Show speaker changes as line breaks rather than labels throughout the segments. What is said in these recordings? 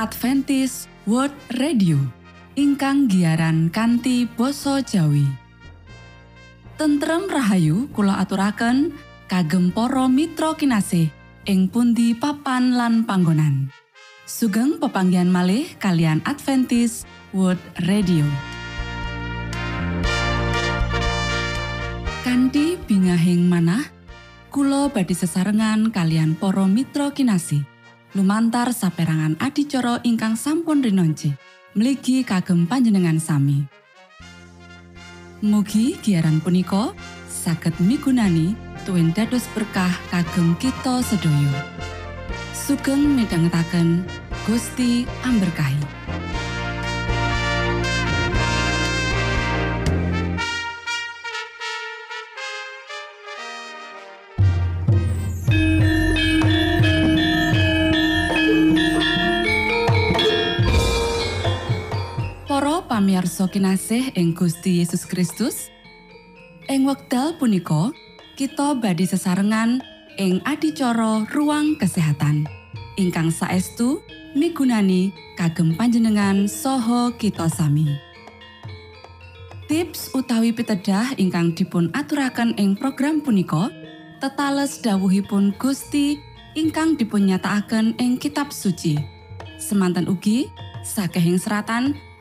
Adventist World Radio ingkang giaran kanthi basa Jawi. Tentrem Rahayu kula aturaken kagem para mitra kinasih ing pundi papan lan panggonan. Sugeng pepanggian malih kalian Adventist World Radio. Kanti bingahing manah Kulo badi sesarengan kalian poro mitra kinasih lumantar saperangan adicara ingkang sampun rinonce mligi kagem panjenengan sami. Mugi giaran punika saged migunani tuwin dados berkah kagem kita sedaya. Sugeng midhangetaken Gusti amberkahi pamirsa kinasih ing Gusti Yesus Kristus. Ing wekdal punika kita badhe sesarengan ing adicara ruang kesehatan. Ingkang saestu migunani kagem panjenengan saha kita sami. Tips utawi pitedah ingkang dipun aturaken ing program punika tetales dawuhipun Gusti ingkang dipunnyatakaken ing kitab suci. Semanten ugi sakehing seratan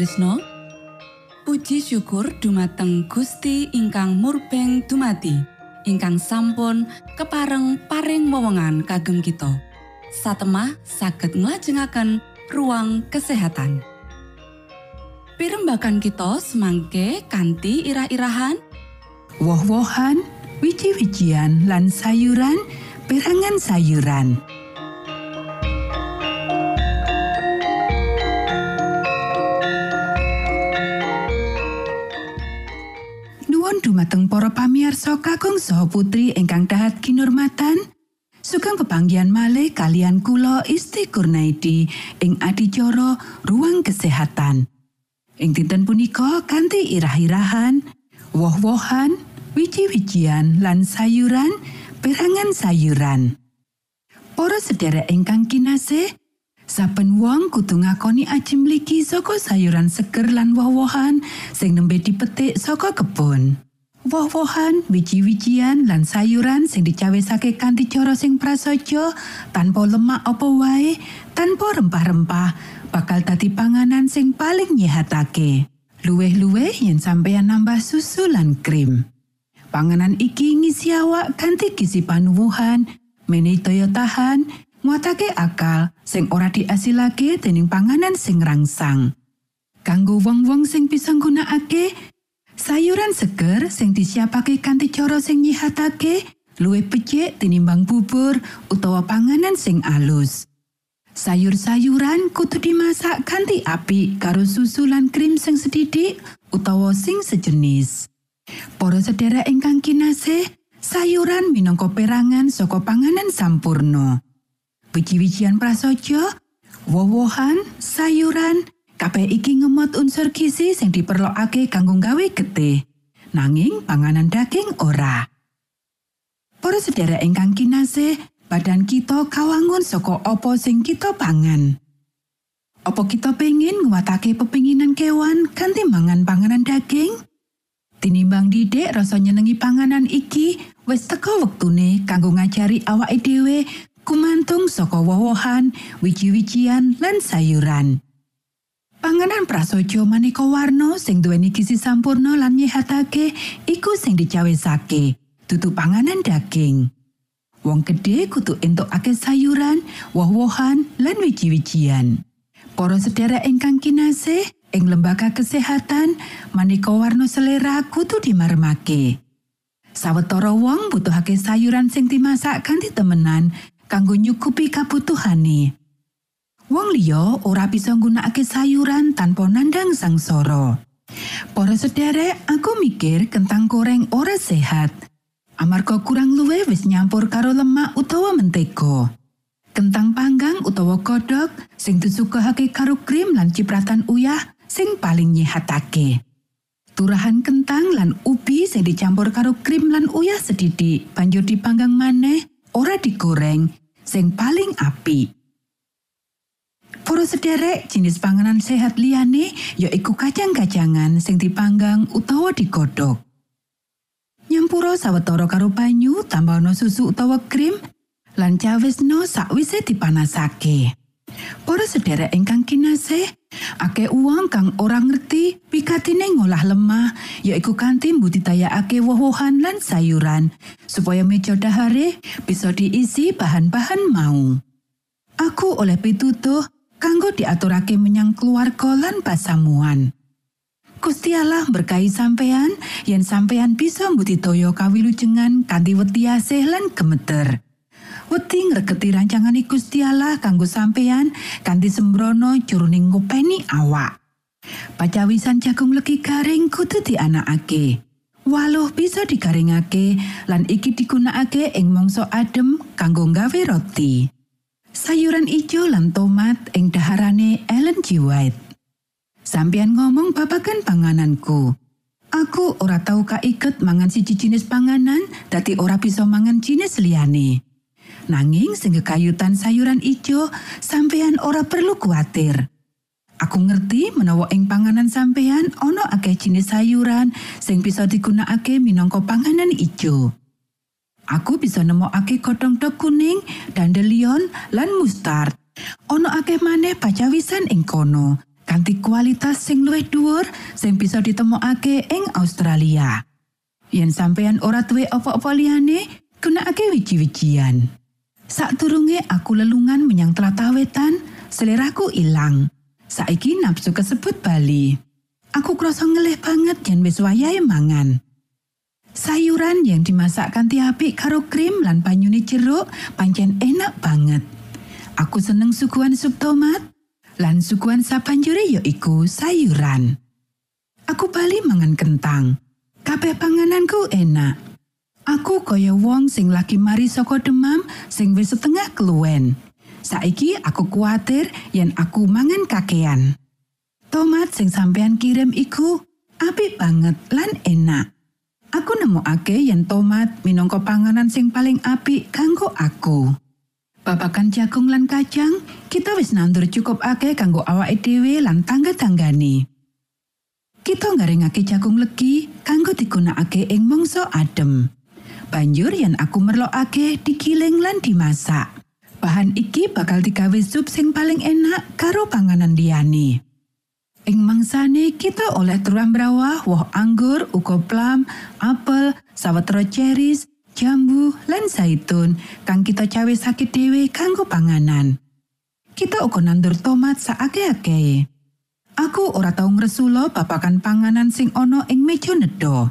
Sutrisno Puji syukur dumateng Gusti ingkang murbeng dumati ingkang sampun kepareng paring wewenngan kagem kita. Satemah saged nglajengaken ruang kesehatan. Pirembakan kita semangke kanthi irah-irahan.
Woh-wohan wiji-wijian lan sayuran perangan sayuran dumateng para pamirsa kakung saha putri ingkang dahat kinurmatan sugeng pepanggihan malih kalian kula Isti Kurnaidi ing adicara ruang kesehatan ing dinten punika kanthi irah-irahan woh-wohan wiji-wijian lan sayuran perangan sayuran Para sedherek ingkang kinasih Saben wong kudu ngakoni aji mligi saka sayuran seger lan woh-wohan sing nembe dipetik saka kebun. Woh-wohan, wiji-wijian lan sayuran sing dicawesake kanthi cara sing prasaja tanpa lemak apa wae, tanpa rempah-rempah, bakal dadi panganan sing paling nyehatake. Luwih-luwih yen sampeyan nambah susu lan krim. Panganan iki ngisi awak kanthi gizi panuwuhan, menehi daya tahan, nguatake akal sing ora diasilake dening panganan sing rangsang. Kanggo wong-wong sing bisa nggunakake sayuran seger sing disiapake kanthi cara sing nyihatake, luwih becik tinimbang bubur utawa panganan sing alus. Sayur-sayuran kudu dimasak kanthi apik karo susu lan krim sing sedidik utawa sing sejenis. Para sedherek ingkang kinasih, sayuran minangka perangan saka panganan sampurno. wiji-wijian prasaja, woh-wohan, sayuran, kabeh iki ngemot unsur gizi sing diperlokake kanggo gawe getih. Nanging panganan daging ora. Para sedherek ingkang kinasih, badan kita kawangun saka apa sing kita pangan. Apa kita pengen nguatake pepinginan kewan kanthi mangan panganan daging? Tinimbang didik rasa nyenengi panganan iki, wis teko wektune kanggo ngajari awake dhewe kumantung saka woh-wohan, wiji-wijian lan sayuran. Panganan prasaja maneka warna sing duweni gizi sampurno lan nyehatake iku sing dicawesake, dudu panganan daging. Wong gedhe kudu entuk akeh sayuran, woh-wohan lan wiji-wijian. Para sedherek ingkang kinasih, ing lembaga kesehatan, maneka warna selera kudu dimarmake. Sawetara wong butuhake sayuran sing dimasak kanthi temenan kanggo nyukupi kabutuhane. Wong liya ora bisa nggunakake sayuran tanpa nandang sangsara. Para sederek, aku mikir kentang goreng ora sehat. Amarga kurang luwih wis nyampur karo lemak utawa mentega. Kentang panggang utawa kodok sing disuguhake karo krim lan cipratan uyah sing paling nyehatake. Turahan kentang lan ubi sing dicampur karo krim lan uyah sedidik banjur dipanggang maneh ora digoreng sing paling apik. Para sederek jenis panganan sehat liyane ya iku kacang-kacangan sing dipanggang utawa digodhog. Nyampura sawetara karo banyu tambahno susu utawa krim lan cawesno sakwise dipanasake. Para sederek ingkang kinasih, akeh uang kang ora ngerti pikatine ngolah lemah yaiku kanthi mbudidayakake woh-wohan lan sayuran supaya meja dahare bisa diisi bahan-bahan mau. Aku oleh pitutuh kanggo diaturake menyang keluarga lan pasamuan. Gusti Allah berkahi sampeyan yen sampeyan bisa mbudidaya kawilujengan kanthi wedi asih lan gemeter. wedi ngregeti rancangan Gusti Allah kanggo sampeyan kanthi sembrono jroning ngopeni awak. Pacawisan jagung legi garing kudu dianakake. Waluh bisa digaringake lan iki digunakake ing mangsa adem kanggo nggawe roti. Sayuran ijo lan tomat ing daharane Ellen G. White. Sampeyan ngomong babagan pangananku. Aku ora tau kaiket mangan siji jenis panganan, dadi ora bisa mangan jenis liyane. Nanging sing kayutan sayuran ijo, sampeyan ora perlu kuatir. Aku ngerti menawa ing panganan sampeyan ana akeh jenis sayuran sing bisa digunakake minangka panganan ijo. Aku bisa nemokake godhong dok kuning, dandelion, lan mustard. Ana akeh maneh pacawisan ing kono, kanthi kualitas sing luwih dhuwur sing bisa ditemokake ing Australia. Yen sampeyan ora duwe apa-apa liyane, gunakake wiji-wijian. Sakdurunge aku lelungan menyang tlatah wetan, seleraku ilang. Saiki nafsu kesebut Bali. Aku krasa ngelih banget yen wis wayahe mangan. Sayuran yang dimasak kanthi apik karo krim lan banyune jeruk pancen enak banget. Aku seneng suguhan sup tomat lan suguhan sabanjure ya iku sayuran. Aku bali mangan kentang. Kabeh pangananku enak. Aku kaya wong sing lagi mari saka demam sing wis setengah keluwen. Saiki aku kuatir yen aku mangan kakean. Tomat sing sampeyan kirim iku apik banget lan enak. Aku nemokake yen tomat minangka panganan sing paling apik kanggo aku. Babakan jagung lan kacang, kita wis nandur cukup akeh kanggo awake dhewe lan tangga-tanggane. Kita ngaringake jagung legi kanggo digunakake ing mangsa adem. Banjur yen aku merlokake digiling lan dimasak. Bahan iki bakal digawe sup sing paling enak karo panganan liyane. Ing mangsane kita oleh tulang brawah, woh anggur, uga plum, apel, sawetara cherries, jambu, lan zaitun kang kita cawe sakit dhewe kanggo panganan. Kita uga nandur tomat saake-ake. Aku ora tau ngresula babakan panganan sing ana ing meja nedha.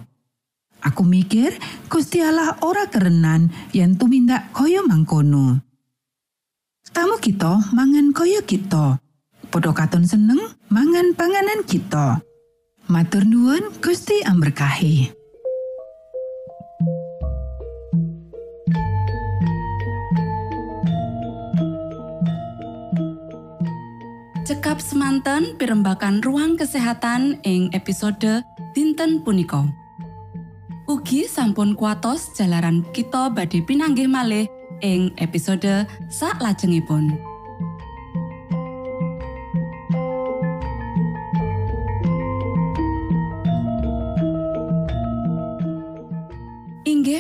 Aku mikir Gusti Allah ora kerenan yen tumindak kaya mangkono. Tamu kita mangan kaya kita. Podho katon seneng mangan panganan kita. Matur nuwun Gusti amberkahi.
Cekap semanten pimbakan ruang kesehatan ing episode dinten punika. Ugi sampun kuatos jalaran kita badhe pinanggih malih ing episode sak lajengipun.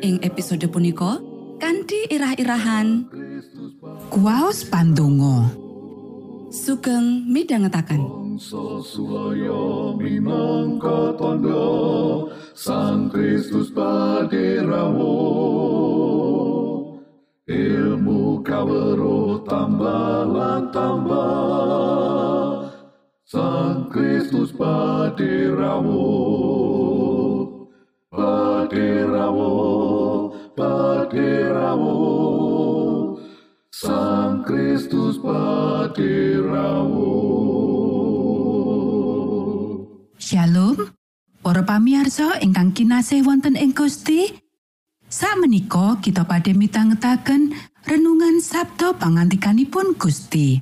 Ing episode punika kanthi irah-irahan
Kuwaos pandonga.
sugeng midhangetaken.
Minangka tondo Sang Kristus paderamu ilmu kawero tambah lan tambah Sang Kristus paderamu paderamu paderamu Sang Kristus paderamu
Shalom. Para pamirsa ingkang kinasih wonten ing Gusti. Sakmenika kita badhe mitangetaken renungan Sabda pangantikanipun Gusti.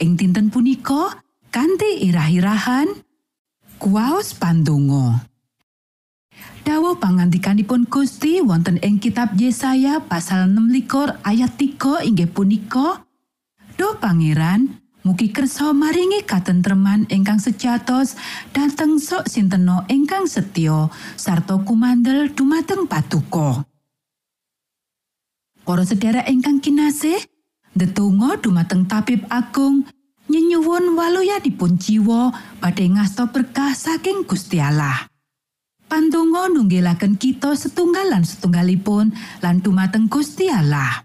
Ing dinten punika kanthi irah-irahan kuwaos pandonga. Dawa pangantikanipun Gusti wonten ing kitab Yesaya pasal 6 ayat 3 inggih punika Do Pangeran, mugi kersa maringi katentreman ingkang sejatos dhateng sok sinteno ingkang setya sarta kumandel dumateng patuko. Para sedherek ingkang kinasih, ndedonga dumateng tabib agung nyenyuwun waluyanipun jiwa badhe ngasta berkah saking Gusti Allah. Pandonga nunggilaken kita setunggal lan setunggalipun lan dumateng Gusti Allah.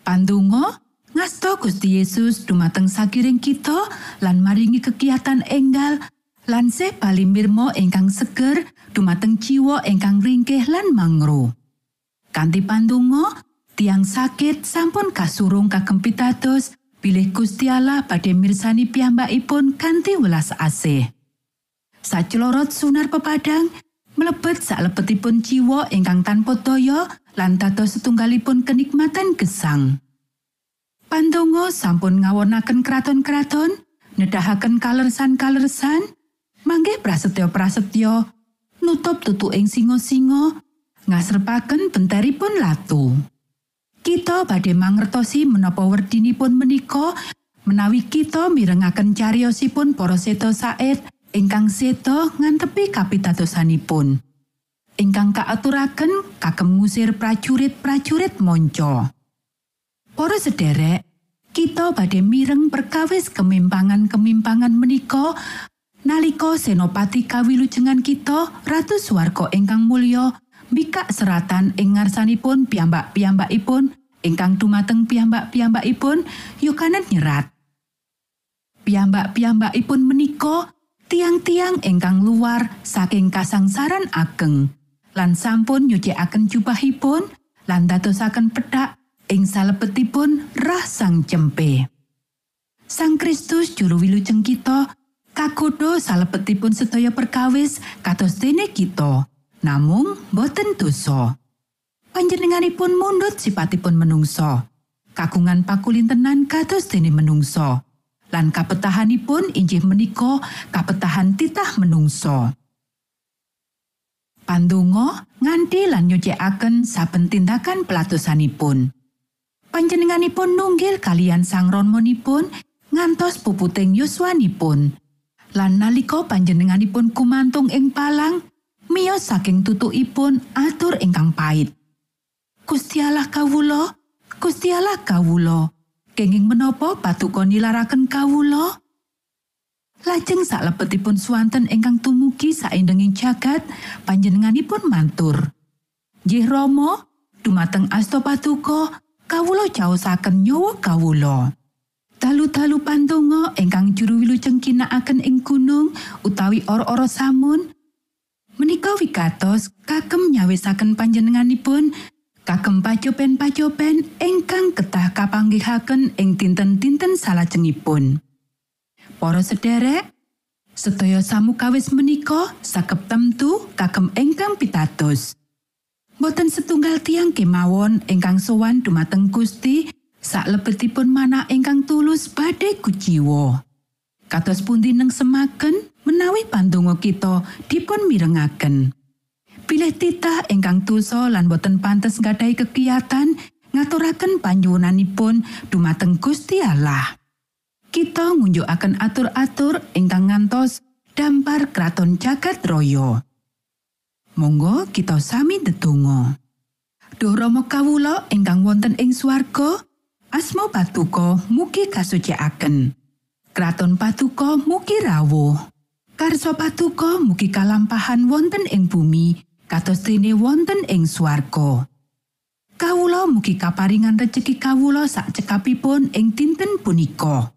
Pandonga ngasta Gusti Yesus dumateng sakiring kita lan maringi kegiatan enggal lan se palimirmo ingkang seger dumateng jiwa ingkang ringkih lan mangro. Kanthi pandonga, tiang sakit sampun kasurung kagem pitados bilih Gusti Allah badhe mirsani piyambakipun kanthi welas asih. Sacelorot sunar pepadang mlebet salebetipun jiwa ingkang tanpa daya lan dados setunggalipun kenikmatan gesang. Pandonga sampun ngawonaken kraton-kraton, nedahaken kalersan-kalersan, manggih prasetyo-prasetyo, nutup tutu ing singo-singo, ngasrepaken benteripun latu. Kita badhe mangertosi menapa werdinipun menika menawi kita mirengaken cariyosipun para seto saet ingkang seto ngantepi kapitadosanipun. Ingkang kaaturaken kagem ngusir prajurit-prajurit monco. Para sederek, kita badhe mireng perkawis kemimpangan-kemimpangan menika nalika senopati kawilujengan kita Ratu Swarga ingkang mulya mbikak seratan ing ngarsanipun piyambak-piyambakipun ingkang dumateng piyambak-piyambakipun yukanen nyerat. Piyambak-piyambakipun menika tiang-tiang ingkang luar saking kasangsaran ageng lan sampun nyucikaken jubahipun lan dadosaken pedhak ing salebetipun rah sang cempe. Sang Kristus juru wilujeng kita kagodha salebetipun sedaya perkawis kados dene kita. Namung boten dosa. Panjenenganipun mundut sipatipun menungso. Kagungan pakulintenan kados dene menungso. Lan kapetahanipun injih menika kapetahan titah menungso. Pandonga nganti lan nyucikaken saben tindakan pelatosanipun. Panjenenganipun nunggil kalian sang ronmonipun ngantos puputing yuswanipun. Lan nalika panjenenganipun kumantung ing palang, miyos saking tutukipun atur ingkang pait. Gusti Allah kawula, Gusti Allah kawula, kenging menapa patuko nilaraken kawula? Lajeng salebetipun swanten ingkang tumugi saindenging jagat, panjenenganipun mantur. Nggih Rama, dumateng asta patuko, kawula caosaken nyawa kawula. Dalu-dalu pandonga ingkang juru wilujeng kinakaken ing gunung utawi ora-ora samun, menika wigatos kagem nyawisaken panjenenganipun kagem pacopen-pacopen ingkang ketah kapanggihaken ing dinten-dinten salajengipun. Para sederek, sedaya samukawis menika sakep temtu kagem ingkang pitados. boten setunggal tiang kemawon ingkang sowan dumateng Gusti saklebetipun mana ingkang tulus badhe kuciwa. Kados pundi neng semaken menawi pandonga kita dipun mirengaken. Pilih titah ingkang tulsa lan boten pantes gadai kegiatan ngaturaken panyuwunanipun dumateng Gusti Allah. Kita ngunjukaken atur-atur ingkang ngantos dampar kraton jagat raya. Monggo kita sami ndedonga. Duh Rama kawula ingkang wonten ing swarga, asma patuko mugi kasucikaken. Kraton patuko mugi rawuh. Karso patuko mugi kalampahan wonten ing bumi, kados dene wonten ing swarga. Kawula mugi kaparingan rejeki kawula sak cekapipun ing dinten punika.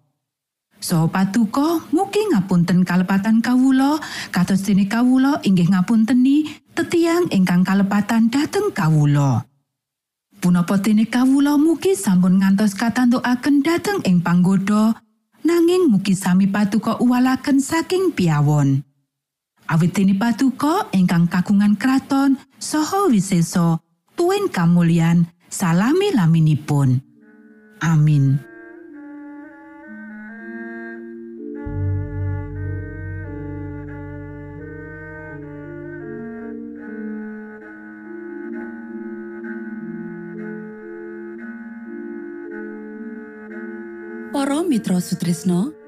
Saha patuko mugi ngapunten kalepatan kawula kados dene kawula inggih ngapunteni tetiang ingkang kalepatan dhateng kawula. Punapa dene kawula mugi sampun ngantos katantukaken dhateng ing panggoda nanging mugi sami patuko uwalaken saking piawon. Awit dene patuko ingkang kagungan kraton saha wisesa tuwin kamulyan salami laminipun. Amin.
Para Mitra Sutrisno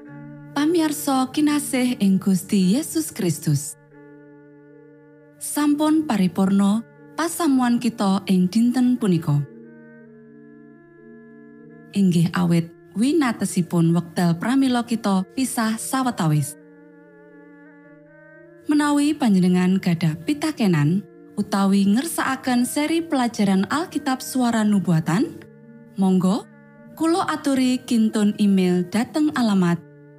pamiarsa kinasih ing Gusti Yesus Kristus. Sampun paripurno pasamuan kita ing dinten punika. Inggih awit winatesipun wekdal pramila kita pisah sawetawis. Menawi panjenengan gadah pitakenan utawi ngersakaken seri pelajaran Alkitab suara nubuatan Monggo Kulo aturi kintun email dateng alamat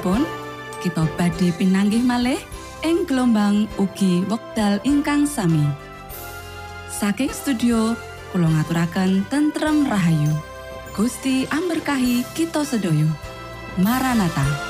wektalipun kita badhe pinanggih malih ing gelombang ugi wekdal ingkang sami. Saking studio kula ngaturaken tentrem rahayu. Gusti amberkahi kita sedaya. Maranatha.